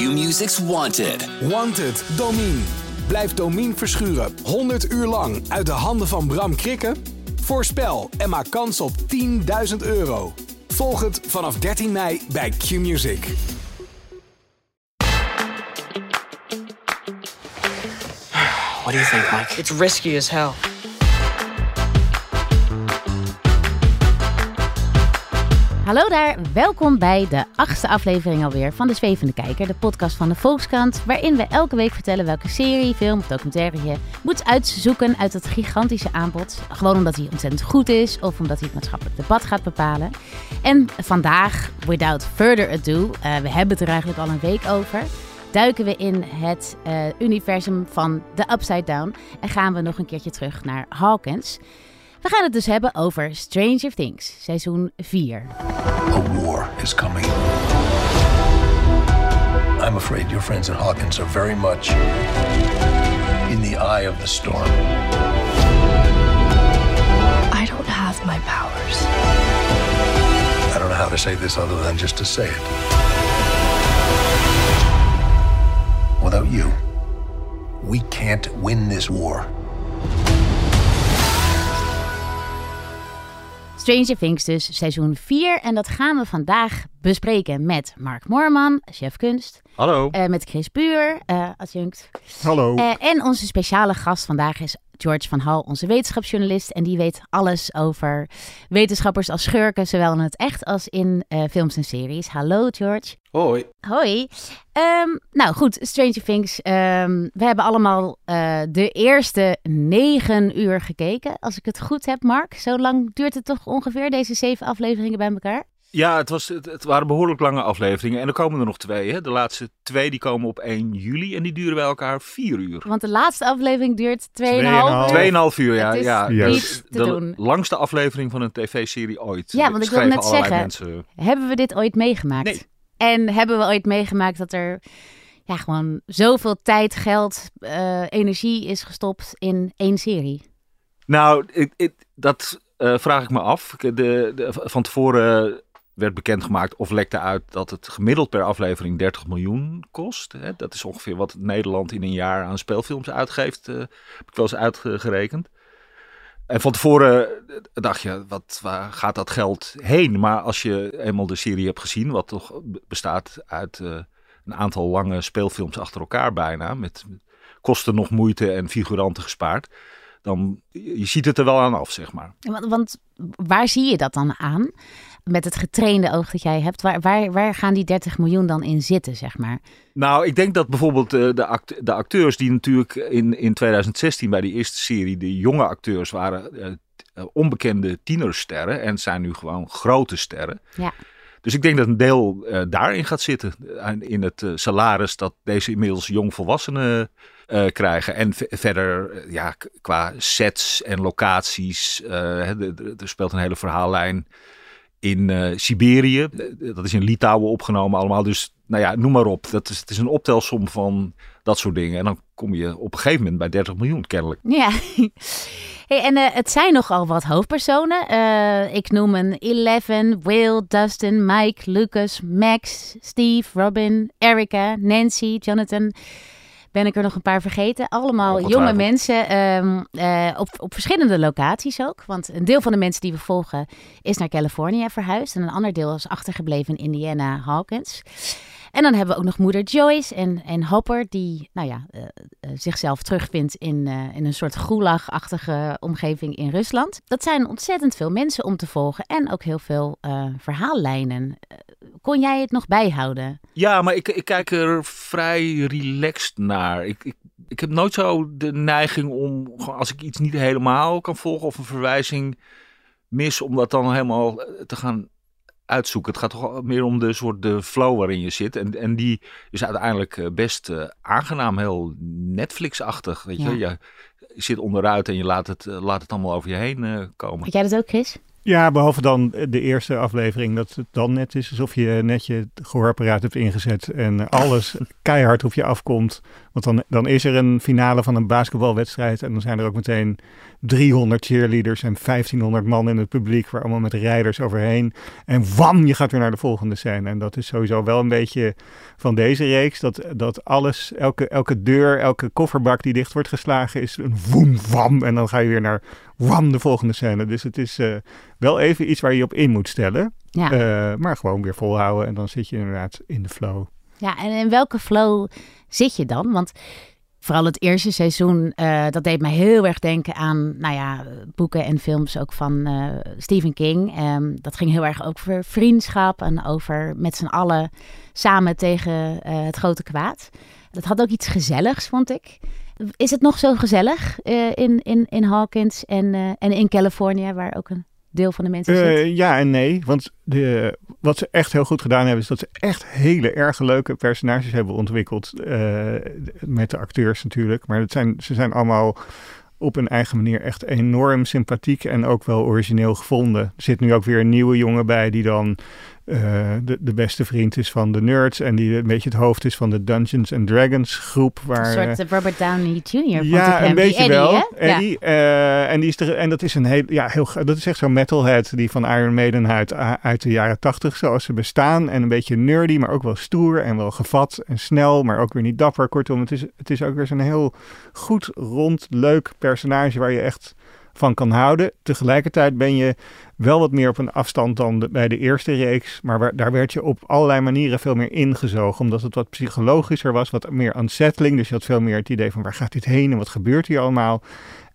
Q-Music's Wanted. Wanted, Domine. Blijf Domine verschuren 100 uur lang uit de handen van Bram Krikken? Voorspel en maak kans op 10.000 euro. Volg het vanaf 13 mei bij Q-Music. What do you think, Mike? It's risky as hell. Hallo daar, welkom bij de achtste aflevering alweer van De Zwevende Kijker, de podcast van de Volkskrant, waarin we elke week vertellen welke serie, film of documentaire je moet uitzoeken uit het gigantische aanbod. Gewoon omdat hij ontzettend goed is of omdat hij het maatschappelijk debat gaat bepalen. En vandaag, without further ado, uh, we hebben het er eigenlijk al een week over, duiken we in het uh, universum van The Upside Down en gaan we nog een keertje terug naar Hawkins. We gaan het dus hebben over Stranger Things, seizoen 4. A war is coming. I'm afraid your friends at Hawkins are very much in the eye of the storm. I don't have my powers. I don't know how to say this other than just to say it. Without you, we can't win this war. Stranger Things dus, seizoen 4. En dat gaan we vandaag bespreken met Mark Moorman, chef kunst. Hallo. Uh, met Chris Buur, uh, adjunct. Hallo. Uh, en onze speciale gast vandaag is George van Hal, onze wetenschapsjournalist. En die weet alles over wetenschappers als schurken, zowel in het echt als in films en series. Hallo George. Hoi. Hoi. Um, nou goed, Stranger Things. Um, we hebben allemaal uh, de eerste negen uur gekeken. Als ik het goed heb, Mark. Zo lang duurt het toch ongeveer, deze zeven afleveringen bij elkaar? Ja, het, was, het, het waren behoorlijk lange afleveringen. En er komen er nog twee. Hè? De laatste twee die komen op 1 juli en die duren bij elkaar vier uur. Want de laatste aflevering duurt 2,5 uur. 2,5 uur, ja. Het is ja. niet yes. te de doen. langste aflevering van een tv-serie ooit. Ja, want ik wil net zeggen, mensen... hebben we dit ooit meegemaakt? Nee. En hebben we ooit meegemaakt dat er ja, gewoon zoveel tijd, geld, uh, energie is gestopt in één serie? Nou, ik, ik, dat uh, vraag ik me af. De, de, van tevoren werd bekendgemaakt of lekte uit dat het gemiddeld per aflevering 30 miljoen kost. Hè? Dat is ongeveer wat Nederland in een jaar aan speelfilms uitgeeft. Uh, heb ik wel eens uitgerekend. En van tevoren dacht je, wat, waar gaat dat geld heen? Maar als je eenmaal de serie hebt gezien, wat toch bestaat uit uh, een aantal lange speelfilms achter elkaar bijna, met kosten nog moeite en figuranten gespaard, dan je ziet het er wel aan af, zeg maar. Want, want waar zie je dat dan aan? Met het getrainde oog dat jij hebt, waar, waar, waar gaan die 30 miljoen dan in zitten, zeg maar? Nou, ik denk dat bijvoorbeeld uh, de, act de, acteurs die natuurlijk in, in 2016 bij die eerste serie, de jonge acteurs waren uh, onbekende tienersterren en zijn nu gewoon grote sterren. Ja. Dus ik denk dat een deel uh, daarin gaat zitten. In het salaris dat deze inmiddels jongvolwassenen krijgen. En verder, ja, qua sets en locaties. er speelt een hele verhaallijn in uh, Siberië. Dat is in Litouwen opgenomen allemaal. Dus nou ja, noem maar op. Dat is, het is een optelsom van dat soort dingen. En dan kom je op een gegeven moment bij 30 miljoen kennelijk. Ja. Hey, en het zijn nogal wat hoofdpersonen. Ik noem een Eleven, Will, Dustin, Mike, Lucas, Max, Steve, Robin, Erica, Nancy, Jonathan ben ik er nog een paar vergeten. Allemaal jonge mensen um, uh, op, op verschillende locaties ook. Want een deel van de mensen die we volgen is naar Californië verhuisd. En een ander deel is achtergebleven in Indiana Hawkins. En dan hebben we ook nog moeder Joyce en, en Hopper, die nou ja, uh, uh, zichzelf terugvindt in, uh, in een soort gulag-achtige omgeving in Rusland. Dat zijn ontzettend veel mensen om te volgen en ook heel veel verhaallijnen. kon jij het nog bijhouden? Ja, maar ik, ik kijk er vrij relaxed naar. Ik, ik, ik heb nooit zo de neiging om, als ik iets niet helemaal kan volgen of een verwijzing mis, om dat dan helemaal te gaan uitzoeken. Het gaat toch meer om de soort de flow waarin je zit. En, en die is uiteindelijk best uh, aangenaam, heel Netflix-achtig. Weet je? Ja. je zit onderuit en je laat het, uh, laat het allemaal over je heen uh, komen. Had jij dat ook, Chris? Ja, behalve dan de eerste aflevering, dat het dan net is alsof je net je gehoorapparaat hebt ingezet en alles keihard op je afkomt Want dan, dan is er een finale van een basketbalwedstrijd en dan zijn er ook meteen 300 cheerleaders en 1500 man in het publiek, waar allemaal met rijders overheen. En wam, je gaat weer naar de volgende scène. En dat is sowieso wel een beetje van deze reeks, dat, dat alles, elke, elke deur, elke kofferbak die dicht wordt geslagen, is een woem, wam. En dan ga je weer naar wam, de volgende scène. Dus het is uh, wel even iets waar je op in moet stellen. Ja. Uh, maar gewoon weer volhouden en dan zit je inderdaad in de flow. Ja, en in welke flow zit je dan? Want vooral het eerste seizoen, uh, dat deed mij heel erg denken aan, nou ja, boeken en films ook van uh, Stephen King. Um, dat ging heel erg over vriendschap en over met z'n allen samen tegen uh, het grote kwaad. Dat had ook iets gezelligs, vond ik. Is het nog zo gezellig in, in, in Hawkins en, en in Californië, waar ook een deel van de mensen zit? Ja en nee, want de, wat ze echt heel goed gedaan hebben... is dat ze echt hele erg leuke personages hebben ontwikkeld. Uh, met de acteurs natuurlijk. Maar het zijn, ze zijn allemaal op een eigen manier echt enorm sympathiek... en ook wel origineel gevonden. Er zit nu ook weer een nieuwe jongen bij die dan... Uh, de, de beste vriend is van de nerds en die een beetje het hoofd is van de Dungeons and Dragons groep. Waar, een soort Robert Downey Jr. Ja, een beetje Eddie, wel. Eddie. Ja. En, die is er, en dat is een heel, ja, heel, dat is echt zo'n metalhead die van Iron Maiden uit, uit de jaren tachtig, zoals ze bestaan. En een beetje nerdy, maar ook wel stoer en wel gevat en snel, maar ook weer niet dapper. Kortom, het is, het is ook weer zo'n heel goed, rond, leuk personage waar je echt van kan houden. Tegelijkertijd ben je wel wat meer op een afstand dan de, bij de eerste reeks. Maar waar, daar werd je op allerlei manieren veel meer ingezogen. Omdat het wat psychologischer was, wat meer unsettling. Dus je had veel meer het idee van waar gaat dit heen en wat gebeurt hier allemaal.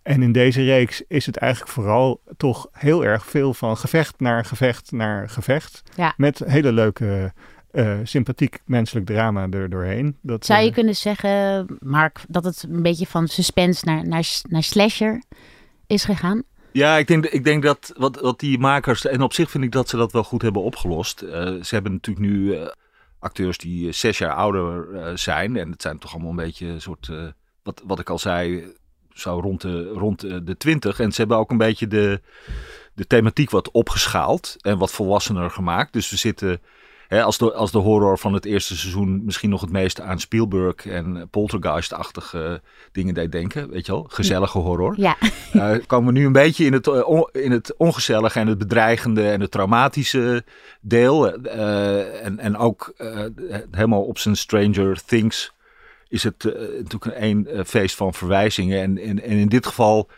En in deze reeks is het eigenlijk vooral toch heel erg veel van gevecht naar gevecht naar gevecht. Ja. Met hele leuke, uh, sympathiek menselijk drama er doorheen. Dat, Zou je uh, kunnen zeggen, Mark, dat het een beetje van suspense naar, naar, naar slasher is gegaan? Ja, ik denk, ik denk dat wat, wat die makers, en op zich vind ik dat ze dat wel goed hebben opgelost. Uh, ze hebben natuurlijk nu uh, acteurs die zes jaar ouder zijn. En het zijn toch allemaal een beetje een soort, wat, wat ik al zei, zo rond de, rond de twintig. En ze hebben ook een beetje de, de thematiek wat opgeschaald en wat volwassener gemaakt. Dus we zitten, hè, als, de, als de horror van het eerste seizoen misschien nog het meeste aan Spielberg en Poltergeist-achtige dingen deed denken. Weet je wel, gezellige horror. Ja. Uh, komen we nu een beetje in het, uh, on, in het ongezellige en het bedreigende en het traumatische deel. Uh, en, en ook helemaal op zijn Stranger Things is het natuurlijk een, een feest van verwijzingen. En, en, en in dit geval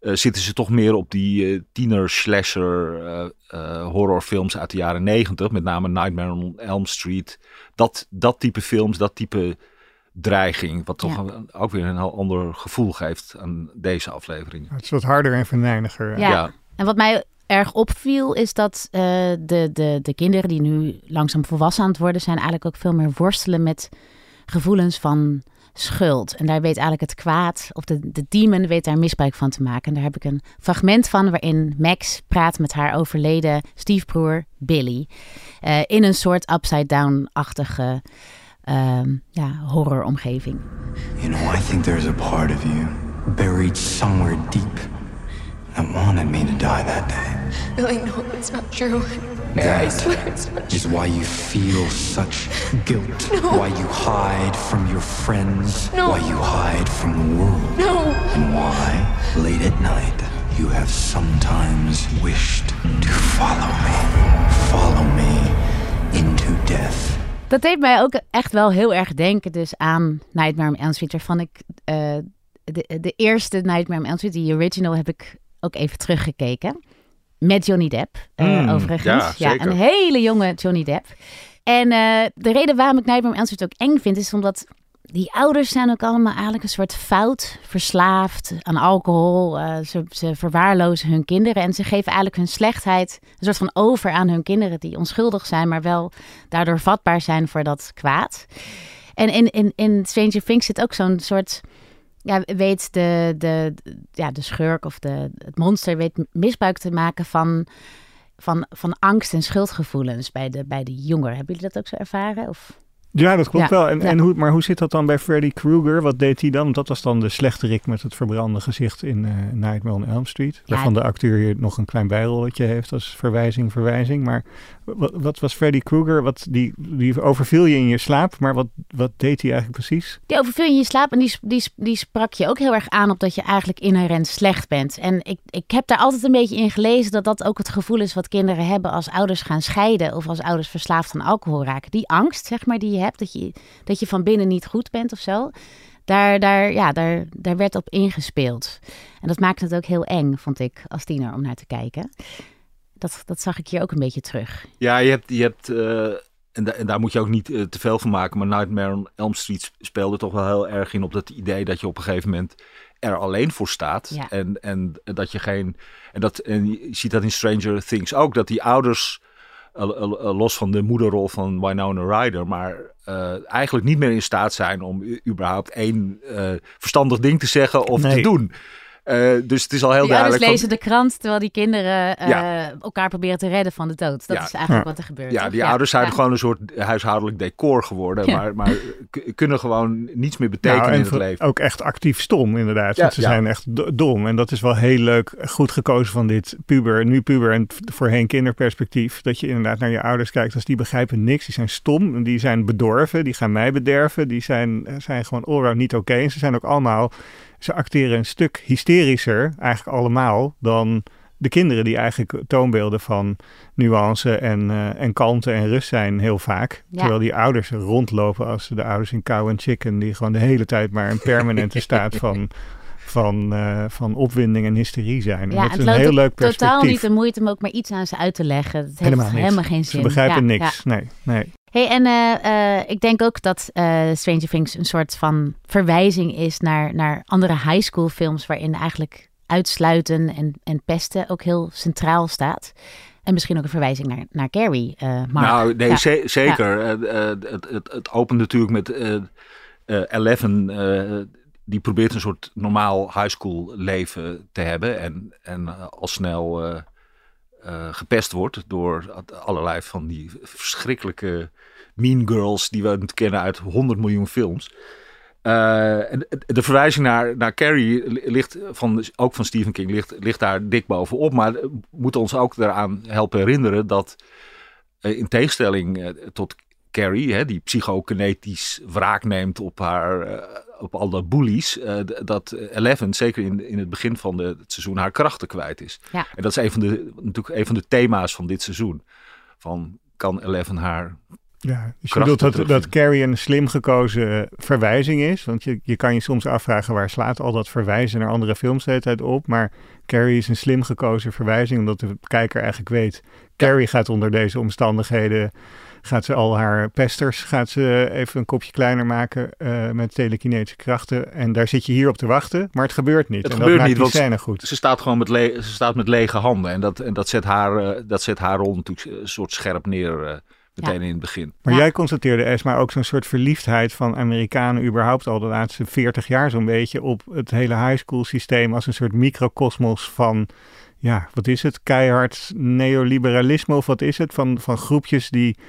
zitten ze toch meer op die tiener-slasher horrorfilms uit de jaren negentig. Met name Nightmare on Elm Street. Dat, dat type films, dat type dreiging. Wat toch Ja. een- ook weer een heel ander gevoel geeft aan deze aflevering. het is wat harder en venijniger. Ja. Ja. En wat mij erg opviel is dat eh, de, de, de kinderen die nu langzaam volwassen aan het worden zijn, eigenlijk ook veel meer worstelen met gevoelens van schuld. En daar weet eigenlijk het kwaad, of de, de demon weet daar misbruik van te maken. En daar heb ik een fragment van waarin Max praat met haar overleden stiefbroer Billy. eh, in een soort upside-down-achtige ehm, ja, horroromgeving. You know, I think there's a part of you buried somewhere deep that wanted me to die that day. Billy, no, it's not true. I That swear it's not is why you feel such guilt. Why you hide from your friends. No. Why you hide from the world. No! And why, late at night, you have sometimes wished to follow me. Follow me into death. Dat deed mij ook echt wel heel erg denken dus aan Nightmare on Elm Street. Waarvan ik eh, de, de eerste Nightmare on Elm Street, die original, heb ik ook even teruggekeken. Met Johnny Depp, eh, Mm, overigens. ja, een hele jonge Johnny Depp. En eh, de reden waarom ik Nightmare on Elm Street ook eng vind, is omdat die ouders zijn ook allemaal eigenlijk een soort fout, verslaafd aan alcohol. Eh, ze, ze verwaarlozen hun kinderen en ze geven eigenlijk hun slechtheid een soort van over aan hun kinderen die onschuldig zijn, maar wel daardoor vatbaar zijn voor dat kwaad. En in, in, in Stranger Things zit ook zo'n soort, ja, weet de, de, ja, de schurk of de, het monster weet misbruik te maken van, van, van angst en schuldgevoelens bij de, bij de jongeren. Hebben jullie dat ook zo ervaren? Of? Ja, dat klopt Ja, wel. En, ja. en hoe, maar hoe zit dat dan bij Freddy Krueger? Wat deed hij dan? Want dat was dan de slechterik met het verbrande gezicht in eh, Nightmare on Elm Street. Waarvan de acteur hier nog een klein bijrolletje heeft als verwijzing, verwijzing. Maar wat, wat was Freddy Krueger? Wat, die, die overviel je in je slaap, maar wat, wat deed hij eigenlijk precies? Die overviel je in je slaap en die, die, die sprak je ook heel erg aan op dat je eigenlijk inherent slecht bent. En ik, ik heb daar altijd een beetje in gelezen dat dat ook het gevoel is wat kinderen hebben als ouders gaan scheiden of als ouders verslaafd aan alcohol raken. Die angst, zeg maar, die je hebt, dat je, dat je van binnen niet goed bent of zo. Daar, daar, ja, daar, daar werd op ingespeeld. En dat maakte het ook heel eng, vond ik, als tiener om naar te kijken. Dat, dat zag ik hier ook een beetje terug. Ja, je hebt, je hebt eh, en, da- en daar moet je ook niet eh, te veel van maken, maar Nightmare on Elm Street speelde toch wel heel erg in op dat idee dat je op een gegeven moment er alleen voor staat. Ja. En, en dat je geen. En, dat, en je ziet dat in Stranger Things ook, dat die ouders, los van de moederrol van Winona Ryder, maar eh, eigenlijk niet meer in staat zijn om überhaupt één eh, verstandig ding te zeggen of te doen. Eh, dus het is al heel Die ouders duidelijk. van- lezen de krant terwijl die kinderen eh, Ja. elkaar proberen te redden van de dood. Dat Ja. is eigenlijk Ja. wat er gebeurt. Ja, toch? die ouders zijn Ja. gewoon een soort huishoudelijk decor geworden, Ja. maar, maar kunnen gewoon niets meer betekenen Nou, in het leven. ook echt actief stom, inderdaad. Ja, want ze ja. zijn echt do- dom. En dat is wel heel leuk, goed gekozen van dit puber, nu puber en voorheen kinderperspectief. Dat je inderdaad naar je ouders kijkt, als die begrijpen niks. Die zijn stom, die zijn bedorven, die gaan mij bederven. Die zijn, zijn gewoon allround niet oké. En ze zijn ook allemaal, ze acteren een stuk hysterischer, eigenlijk allemaal, dan de kinderen die eigenlijk toonbeelden van nuance en, eh, en kalmte en rust zijn heel vaak. Ja. Terwijl die ouders rondlopen als de ouders in Cow and Chicken, die gewoon de hele tijd maar een permanente staat van, van, eh, van opwinding en hysterie zijn. En dat het is een heel leuk perspectief. totaal niet de moeite om ook maar iets aan ze uit te leggen. Het heeft Helemaal helemaal, geen Ze zin. begrijpen Ja, niks. ja. Nee, nee. Hey, en eh, eh, ik denk ook dat eh, Stranger Things een soort van verwijzing is naar, naar andere high school films waarin eigenlijk uitsluiten en, en pesten ook heel centraal staat. En misschien ook een verwijzing naar, naar Carrie. Nou, nee, Ja. ze- zeker. Het, het, het opent natuurlijk met Eleven. die probeert een soort normaal high school leven te hebben. En, en al snel eh, gepest wordt door allerlei van die verschrikkelijke mean girls die we kennen uit 100 miljoen films. Eh, de verwijzing naar, naar Carrie ligt van, ook van Stephen King ligt, ligt daar dik bovenop. Maar we moeten ons ook eraan helpen herinneren dat eh, in tegenstelling tot Carrie, hè, die psychokinetisch wraak neemt op haar, eh, op alle bullies, eh, d- dat Eleven zeker in, in het begin van de, het seizoen haar krachten kwijt is. Ja. En dat is een van de, natuurlijk een van de thema's van dit seizoen. Van kan Eleven haar Ja, dus je bedoelt dat, dat Carrie een slim gekozen verwijzing is. Want je, je kan je soms afvragen waar slaat al dat verwijzen naar andere films de hele tijd op. Maar Carrie is een slim gekozen verwijzing, omdat de kijker eigenlijk weet... Carrie gaat onder deze omstandigheden, gaat ze al haar pesters, gaat ze even een kopje kleiner maken eh, met telekinetische krachten. En daar zit je hier op te wachten, maar het gebeurt niet. Het en gebeurt dat niet, maakt die scène goed. Ze staat gewoon met, le- ze staat met lege handen. En dat, en dat, zet, haar, eh, dat zet haar rol natuurlijk een soort scherp neer eh, meteen in het begin. Maar Ja. jij constateerde, Esma, ook zo'n soort verliefdheid van Amerikanen überhaupt al de laatste 40 jaar zo'n beetje op het hele high school systeem als een soort microcosmos van, ja, wat is het? Keihard neoliberalisme of wat is het? Van, van groepjes die eh,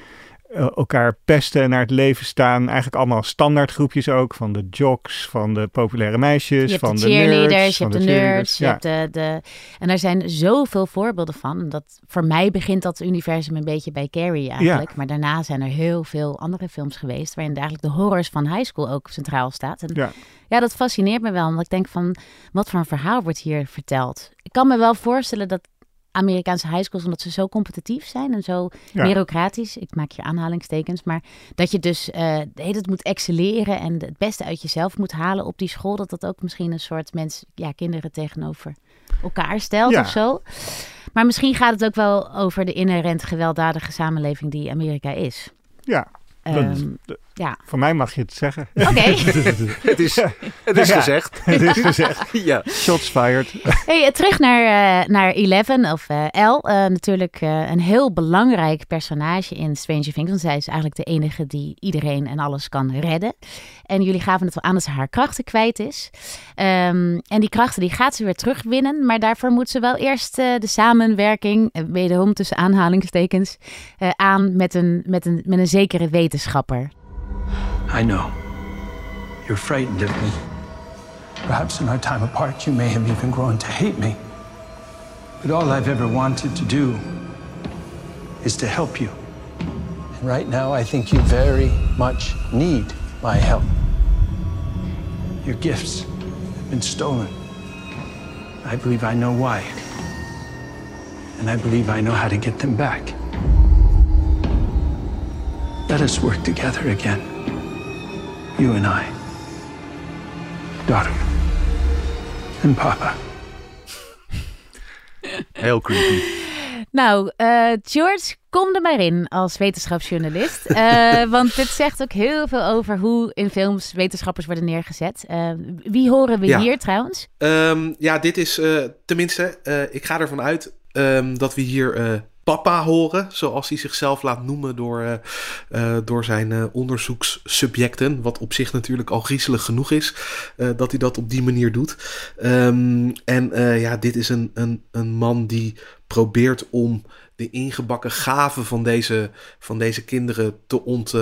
elkaar pesten en naar het leven staan. Eigenlijk allemaal standaard groepjes ook, van de jocks, van de populaire meisjes, Je hebt van de de, cheerleaders, nerds, je van hebt de, nerds, je hebt de, de... En daar zijn zoveel voorbeelden van. Dat, voor mij begint dat universum een beetje bij Carrie eigenlijk. Maar daarna zijn er heel veel andere films geweest... waarin eigenlijk de horrors van high school ook centraal staat. En Ja. ja, dat fascineert me wel. Omdat ik denk van, wat voor een verhaal wordt hier verteld? Ik kan me wel voorstellen dat Amerikaanse high schools, omdat ze zo competitief zijn en zo Ja. bureaucratisch, ik maak hier aanhalingstekens, maar dat je dus eh de hele tijd moet excelleren en het beste uit jezelf moet halen op die school, dat dat ook misschien een soort mens, ja, kinderen tegenover elkaar stelt Ja. of zo. Maar misschien gaat het ook wel over de inherent gewelddadige samenleving die Amerika is. Ja, dat- Ehm, ja, voor mij mag je het zeggen. oké. Het is, het is Ja. gezegd. het is gezegd. ja. Shots fired. Hey, eh, terug naar, eh, naar Eleven of eh L. Eh, natuurlijk eh, een heel belangrijk personage in Stranger Things. Want zij is eigenlijk de enige die iedereen en alles kan redden. En jullie gaven het wel aan dat ze haar krachten kwijt is. Ehm, en die krachten die gaat ze weer terugwinnen. Maar daarvoor moet ze wel eerst eh, de samenwerking, wederom tussen aanhalingstekens, eh, aan met een, met, een, met een zekere wetenschapper. I know. You're frightened of me. Perhaps in our time apart, you may have even grown to hate me. But all I've ever wanted to do is to help you. And right now, I think you very much need my help. Your gifts have been stolen. I believe I know why. And I believe I know how to get them back. Let us work together again. You and I. Daughter. And Papa. Heel creepy. Nou, eh, George, kom er maar in als wetenschapsjournalist. Eh, want dit zegt ook heel veel over hoe in films wetenschappers worden neergezet. Eh, wie horen we Ja. hier trouwens? Ehm, ja, dit is eh, tenminste, eh, ik ga ervan uit ehm, dat we hier eh, papa horen, zoals hij zichzelf laat noemen door, eh, eh, door zijn eh, onderzoekssubjecten. Wat op zich natuurlijk al griezelig genoeg is, dat hij dat op die manier doet. Ehm, en ja, dit is een, een, een man die probeert om de ingebakken gaven van deze, van deze kinderen te ont,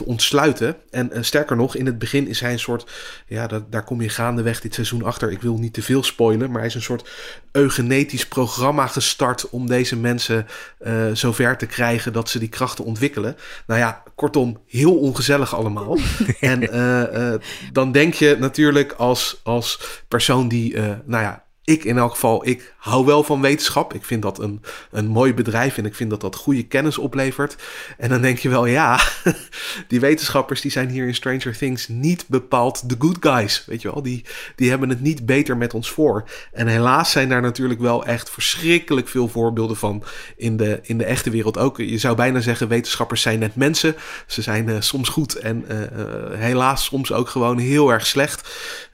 te ontsluiten. En eh, sterker nog, in het begin is hij een soort, ja, dat, daar kom je gaandeweg dit seizoen achter. Ik wil niet te veel spoilen, maar hij is een soort eugenetisch programma gestart om deze mensen eh, zover te krijgen dat ze die krachten ontwikkelen. Nou ja, kortom, heel ongezellig allemaal. en eh, dan denk je natuurlijk als, als persoon die, nou ja, ik in elk geval, ik hou wel van wetenschap. Ik vind dat een, een mooi bedrijf en ik vind dat dat goede kennis oplevert. En dan denk je wel, ja, die wetenschappers die zijn hier in Stranger Things niet bepaald de good guys. Weet je wel, die, die hebben het niet beter met ons voor. En helaas zijn daar natuurlijk wel echt verschrikkelijk veel voorbeelden van in de, in de echte wereld ook. Je zou bijna zeggen, wetenschappers zijn net mensen. Ze zijn eh, soms goed en eh, eh, helaas soms ook gewoon heel erg slecht.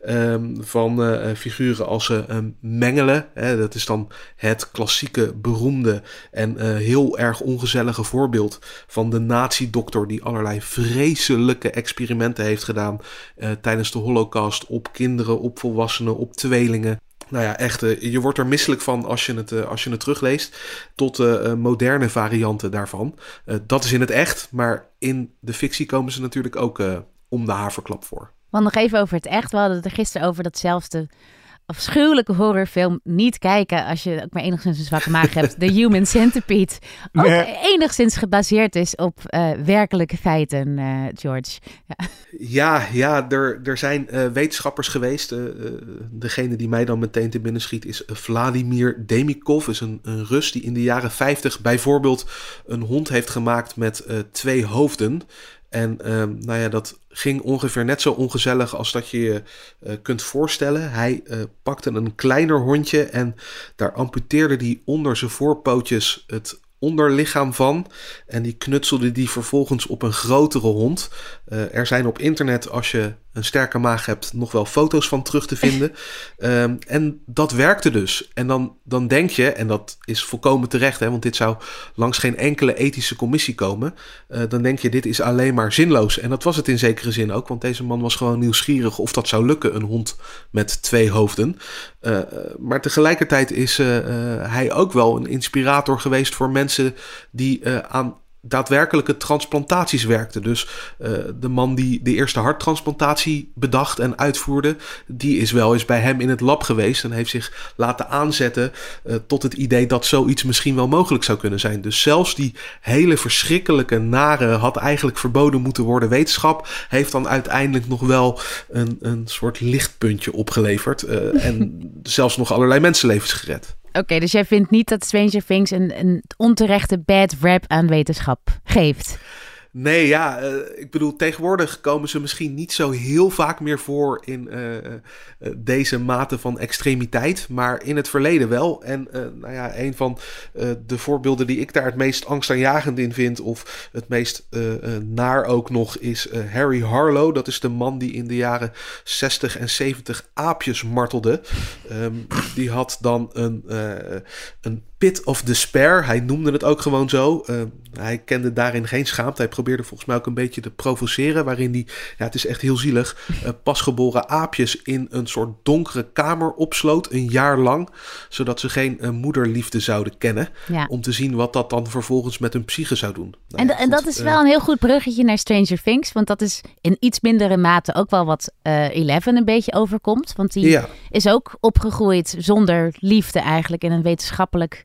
Ehm, van figuren als ze ehm, Mengelen. Hè, dat is dan het klassieke, beroemde en eh, heel erg ongezellige voorbeeld van de nazi-dokter die allerlei vreselijke experimenten heeft gedaan eh, tijdens de Holocaust op kinderen, op volwassenen, op tweelingen. Nou ja, echt, eh, je wordt er misselijk van als je het, als je het terugleest. Tot moderne varianten daarvan. Dat is in het echt, maar in de fictie komen ze natuurlijk ook om de haverklap voor. Want nog even over het echt. We hadden het er gisteren over datzelfde afschuwelijke horrorfilm niet kijken als je ook maar enigszins een zwakke maag hebt. The Human Centipede. Ook Nee. enigszins gebaseerd is op eh, werkelijke feiten, eh, George. Ja. Ja, ja er, er zijn eh, wetenschappers geweest. degene die mij dan meteen te binnen schiet is Vladimir Demikov. is een, een Rus die in de jaren 50 bijvoorbeeld een hond heeft gemaakt met twee hoofden. En ehm, nou ja, dat ging ongeveer net zo ongezellig als dat je je eh, kunt voorstellen. Hij eh, pakte een kleiner hondje en daar amputeerde hij onder zijn voorpootjes het onderlichaam van. En die knutselde die vervolgens op een grotere hond. Eh, er zijn op internet, als je een sterke maag hebt, nog wel foto's van terug te vinden. Ehm, en dat werkte dus. En dan, dan denk je, en dat is volkomen terecht, hè, want dit zou langs geen enkele ethische commissie komen. eh, dan denk je, dit is alleen maar zinloos. En dat was het in zekere zin ook, want deze man was gewoon nieuwsgierig of dat zou lukken, een hond met twee hoofden. Eh, eh, maar tegelijkertijd is hij ook wel een inspirator geweest voor mensen die aan daadwerkelijke transplantaties werkten. Dus eh, de man die de eerste harttransplantatie bedacht en uitvoerde, die is wel eens bij hem in het lab geweest en heeft zich laten aanzetten eh, tot het idee dat zoiets misschien wel mogelijk zou kunnen zijn. Dus zelfs die hele verschrikkelijke, nare, had eigenlijk verboden moeten worden wetenschap, heeft dan uiteindelijk nog wel een, een soort lichtpuntje opgeleverd eh, en zelfs nog allerlei mensenlevens gered. Oké, dus jij vindt niet dat Stranger Things een, een onterechte bad rap aan wetenschap geeft? Nee, ja, eh, ik bedoel, tegenwoordig komen ze misschien niet zo heel vaak meer voor in eh, eh, deze mate van extremiteit, maar in het verleden wel. En nou ja, een van de voorbeelden die ik daar het meest angstaanjagend in vind, of het meest naar ook nog, is Harry Harlow. Dat is de man die in de jaren 60 en 70 aapjes martelde. Ehm, die had dan een, een Pit of Despair. Hij noemde het ook gewoon zo. Uh, hij kende daarin geen schaamte. Hij probeerde volgens mij ook een beetje te provoceren. Waarin hij, ja, het is echt heel zielig, uh, pasgeboren aapjes in een soort donkere kamer opsloot. Een jaar lang. Zodat ze geen uh, moederliefde zouden kennen. Ja. Om te zien wat dat dan vervolgens met hun psyche zou doen. Nou, en, ja, en dat is wel een heel goed bruggetje naar Stranger Things. Want dat is in iets mindere mate ook wel wat Eleven een beetje overkomt. Want die ja. is ook opgegroeid zonder liefde eigenlijk in een wetenschappelijk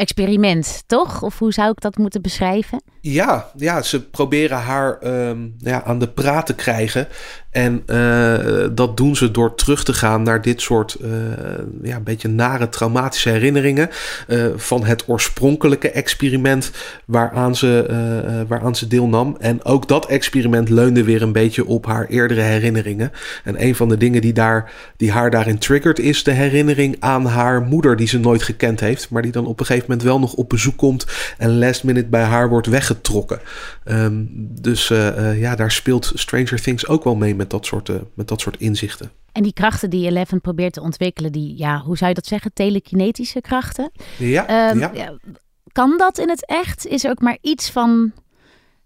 experiment, toch? Of hoe zou ik dat moeten beschrijven? Ja, ja ze proberen haar ehm, ja, aan de praat te krijgen. En uh, dat doen ze door terug te gaan naar dit soort uh, ja, een beetje nare traumatische herinneringen. Uh, van het oorspronkelijke experiment waaraan ze, waaraan ze deelnam. En ook dat experiment leunde weer een beetje op haar eerdere herinneringen. En een van de dingen die, daar, die haar daarin triggert is de herinnering aan haar moeder die ze nooit gekend heeft. Maar die dan op een gegeven moment wel nog op bezoek komt en last minute bij haar wordt weggetrokken. Um, dus ja, daar speelt Stranger Things ook wel mee met dat soort, uh, met dat soort inzichten. En die krachten die Eleven probeert te ontwikkelen, die, ja, hoe zou je dat zeggen, telekinetische krachten? Ja, um, ja. Kan dat in het echt? Is er ook maar iets van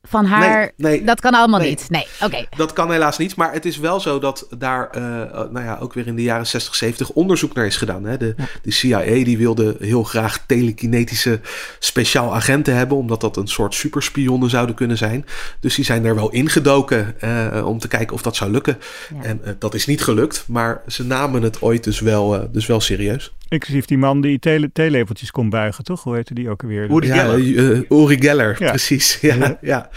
van haar. Nee, nee, dat kan allemaal niet. Nee, oké. Dat kan helaas niet. Maar het is wel zo dat daar, uh, nou ja, ook weer in de jaren 60, 70 onderzoek naar is gedaan. Hè? De, de CIA die wilde heel graag telekinetische speciaal agenten hebben, omdat dat een soort superspionnen zouden kunnen zijn. Dus die zijn er wel ingedoken uh, om te kijken of dat zou lukken. Ja. En uh, dat is niet gelukt, maar ze namen het ooit dus wel, dus wel serieus. Inclusief die man die tele theelepeltjes kon buigen, toch? Hoe heette die ook alweer? Uri Geller. Ja, Uri Geller, ja. precies. Ja, ja.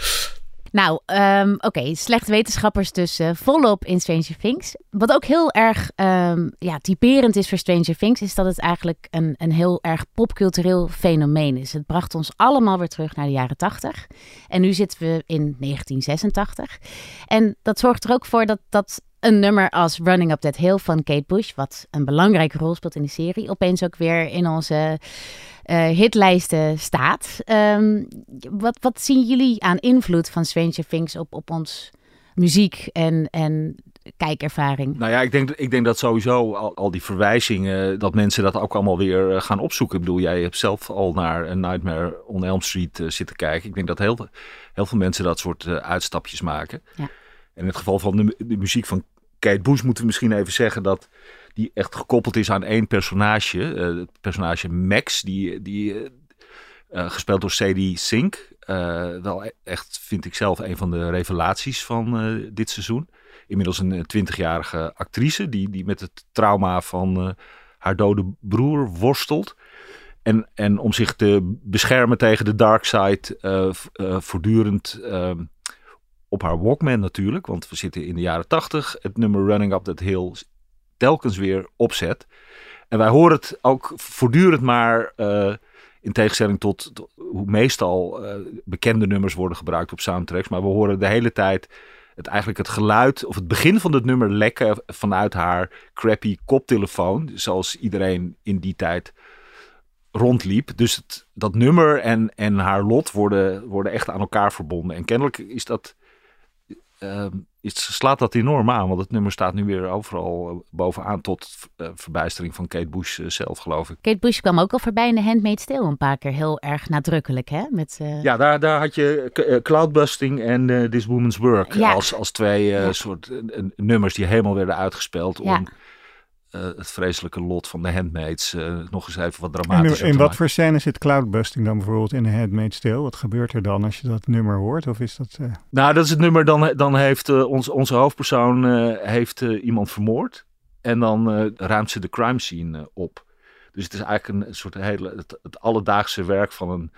Nou, um, oké, okay. slechte wetenschappers dus uh, volop in Stranger Things. Wat ook heel erg um, ja, typerend is voor Stranger Things, is dat het eigenlijk een, een heel erg popcultureel fenomeen is. Het bracht ons allemaal weer terug naar de jaren 80. En nu zitten we in 1986. En dat zorgt er ook voor dat, dat een nummer als Running Up That Hill van Kate Bush, wat een belangrijke rol speelt in de serie, opeens ook weer in onze uh, hitlijsten staat. Um, wat, wat zien jullie aan invloed van Stranger Things op, op ons muziek en, en kijkervaring? Nou ja, ik denk, ik denk dat sowieso al, al die verwijzingen, dat mensen dat ook allemaal weer eh, gaan opzoeken. Ik bedoel, jij hebt zelf al naar een Nightmare on Elm Street uh, zitten kijken. Ik denk dat heel, heel veel mensen dat soort uh, uitstapjes maken. Ja. In het geval van de, muziek van Kate Bush moeten we misschien even zeggen dat die echt gekoppeld is aan één personage. Uh, het personage Max, die, die uh, gespeeld door Sadie Sink. wel e-, echt, vind ik zelf, een van de revelaties van dit seizoen. Inmiddels een twintigjarige actrice die, die met het trauma van haar dode broer worstelt. En, en om zich te beschermen tegen de dark side voortdurend ehm, op haar Walkman natuurlijk, want we zitten in de jaren tachtig. Het nummer Running Up That Hill telkens weer opzet. En wij horen het ook voortdurend maar, uh, in tegenstelling tot, hoe meestal uh, bekende nummers worden gebruikt op soundtracks. Maar we horen de hele tijd het, eigenlijk het geluid of het begin van het nummer lekken vanuit haar crappy koptelefoon. Zoals iedereen in die tijd rondliep. Dus dat nummer en, en haar lot worden, worden echt aan elkaar verbonden. En kennelijk is dat slaat dat enorm aan. Want het nummer staat nu weer overal eh, bovenaan tot uh, verbijstering van Kate Bush uh, zelf, geloof ik. Kate Bush kwam ook al voorbij in de Handmaid's Tale een paar keer heel erg nadrukkelijk, hè? Met, Ja, daar, daar had je Cloudbusting en This Woman's Work ja. als, als twee ja. soort nummers die helemaal werden uitgespeeld om uh, het vreselijke lot van de handmaids uh, nog eens even wat dramatischer In, in wat voor scène zit cloudbusting dan bijvoorbeeld in de Handmaid's Tale? Wat gebeurt er dan als je dat nummer hoort? Of is dat, uh... Nou, dat is het nummer, dan, dan heeft ons, onze hoofdpersoon heeft, iemand vermoord. En dan ruimt ze de crime scene op. Dus het is eigenlijk een soort hele, het, het alledaagse werk van een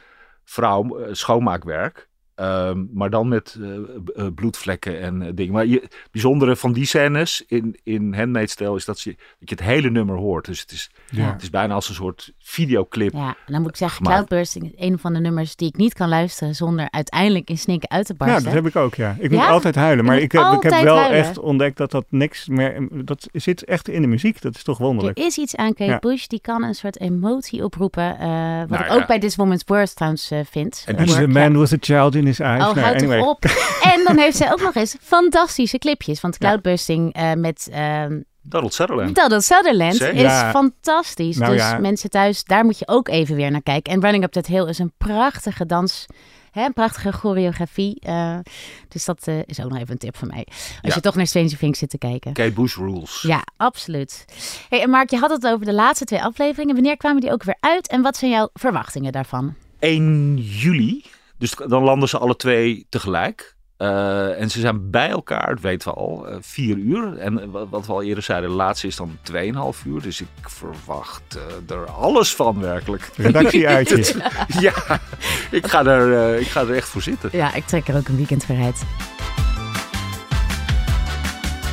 vrouw, schoonmaakwerk. Um, maar dan met uh, bloedvlekken en uh, dingen. Maar je, het bijzondere van die scènes in, in Handmaid's Tale is dat je, dat je het hele nummer hoort. Dus het is, ja. het is bijna als een soort videoclip. Ja, en dan moet ik zeggen, Cloudbursting is een van de nummers die ik niet kan luisteren zonder uiteindelijk in snikken uit te barsten. Ja, dat heb ik ook, ja. Ik moet altijd huilen. Maar ik heb, ik heb wel huilen. echt ontdekt dat dat niks meer... Dat zit echt in de muziek. Dat is toch wonderlijk. Er is iets aan Kate ja. Bush, die kan een soort emotie oproepen. Uh, wat nou, ik ook bij This Woman's Worst trouwens vind. En the man was a child in eyes. Oh, nou, anyway. op. en dan heeft zij ook nog eens fantastische clipjes. Want Cloudbursting uh, met... Uh, Donald Sutherland. Donald Sutherland Zeker. is Ja. fantastisch. Nou dus ja. mensen thuis, daar moet je ook even weer naar kijken. En Running Up That Hill is een prachtige dans. Hè, een prachtige choreografie. Eh, dus dat eh, is ook nog even een tip van mij. Als Ja. je toch naar Stranger Things zit te kijken. Kate Bush Rules. Ja, absoluut. Hey, en Mark, je had het over de laatste twee afleveringen. Wanneer kwamen die ook weer uit? En wat zijn jouw verwachtingen daarvan? 1 juli. Dus dan landen ze alle twee tegelijk. Eh, en ze zijn bij elkaar, dat weten we al, eh, vier uur. En eh, wat- wat we al eerder zeiden, de laatste is dan 2,5 uur. Dus ik verwacht eh, er alles van werkelijk. Redactieuitje. ja, ik ga, er, eh, ik ga er echt voor zitten. Ja, ik trek er ook een weekend voor uit.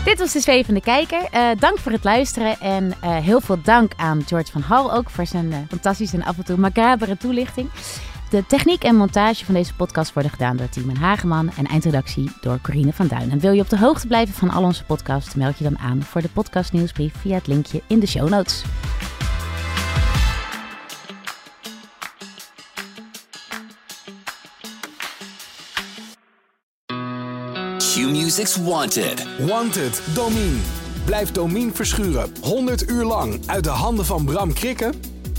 Dit was de Zwevende Kijker. Eh, dank voor het luisteren en eh, heel veel dank aan George van Hal ook voor zijn fantastische en af en toe macabere toelichting. De techniek en montage van deze podcast worden gedaan door Timon Hageman en eindredactie door Corine van Duin. En wil je op de hoogte blijven van al onze podcasts, meld je dan aan voor de podcast nieuwsbrief via het linkje in de show notes. Q-Music's Wanted. Wanted, Domine. Blijf Domine verschuren 100 uur lang uit de handen van Bram Krikken?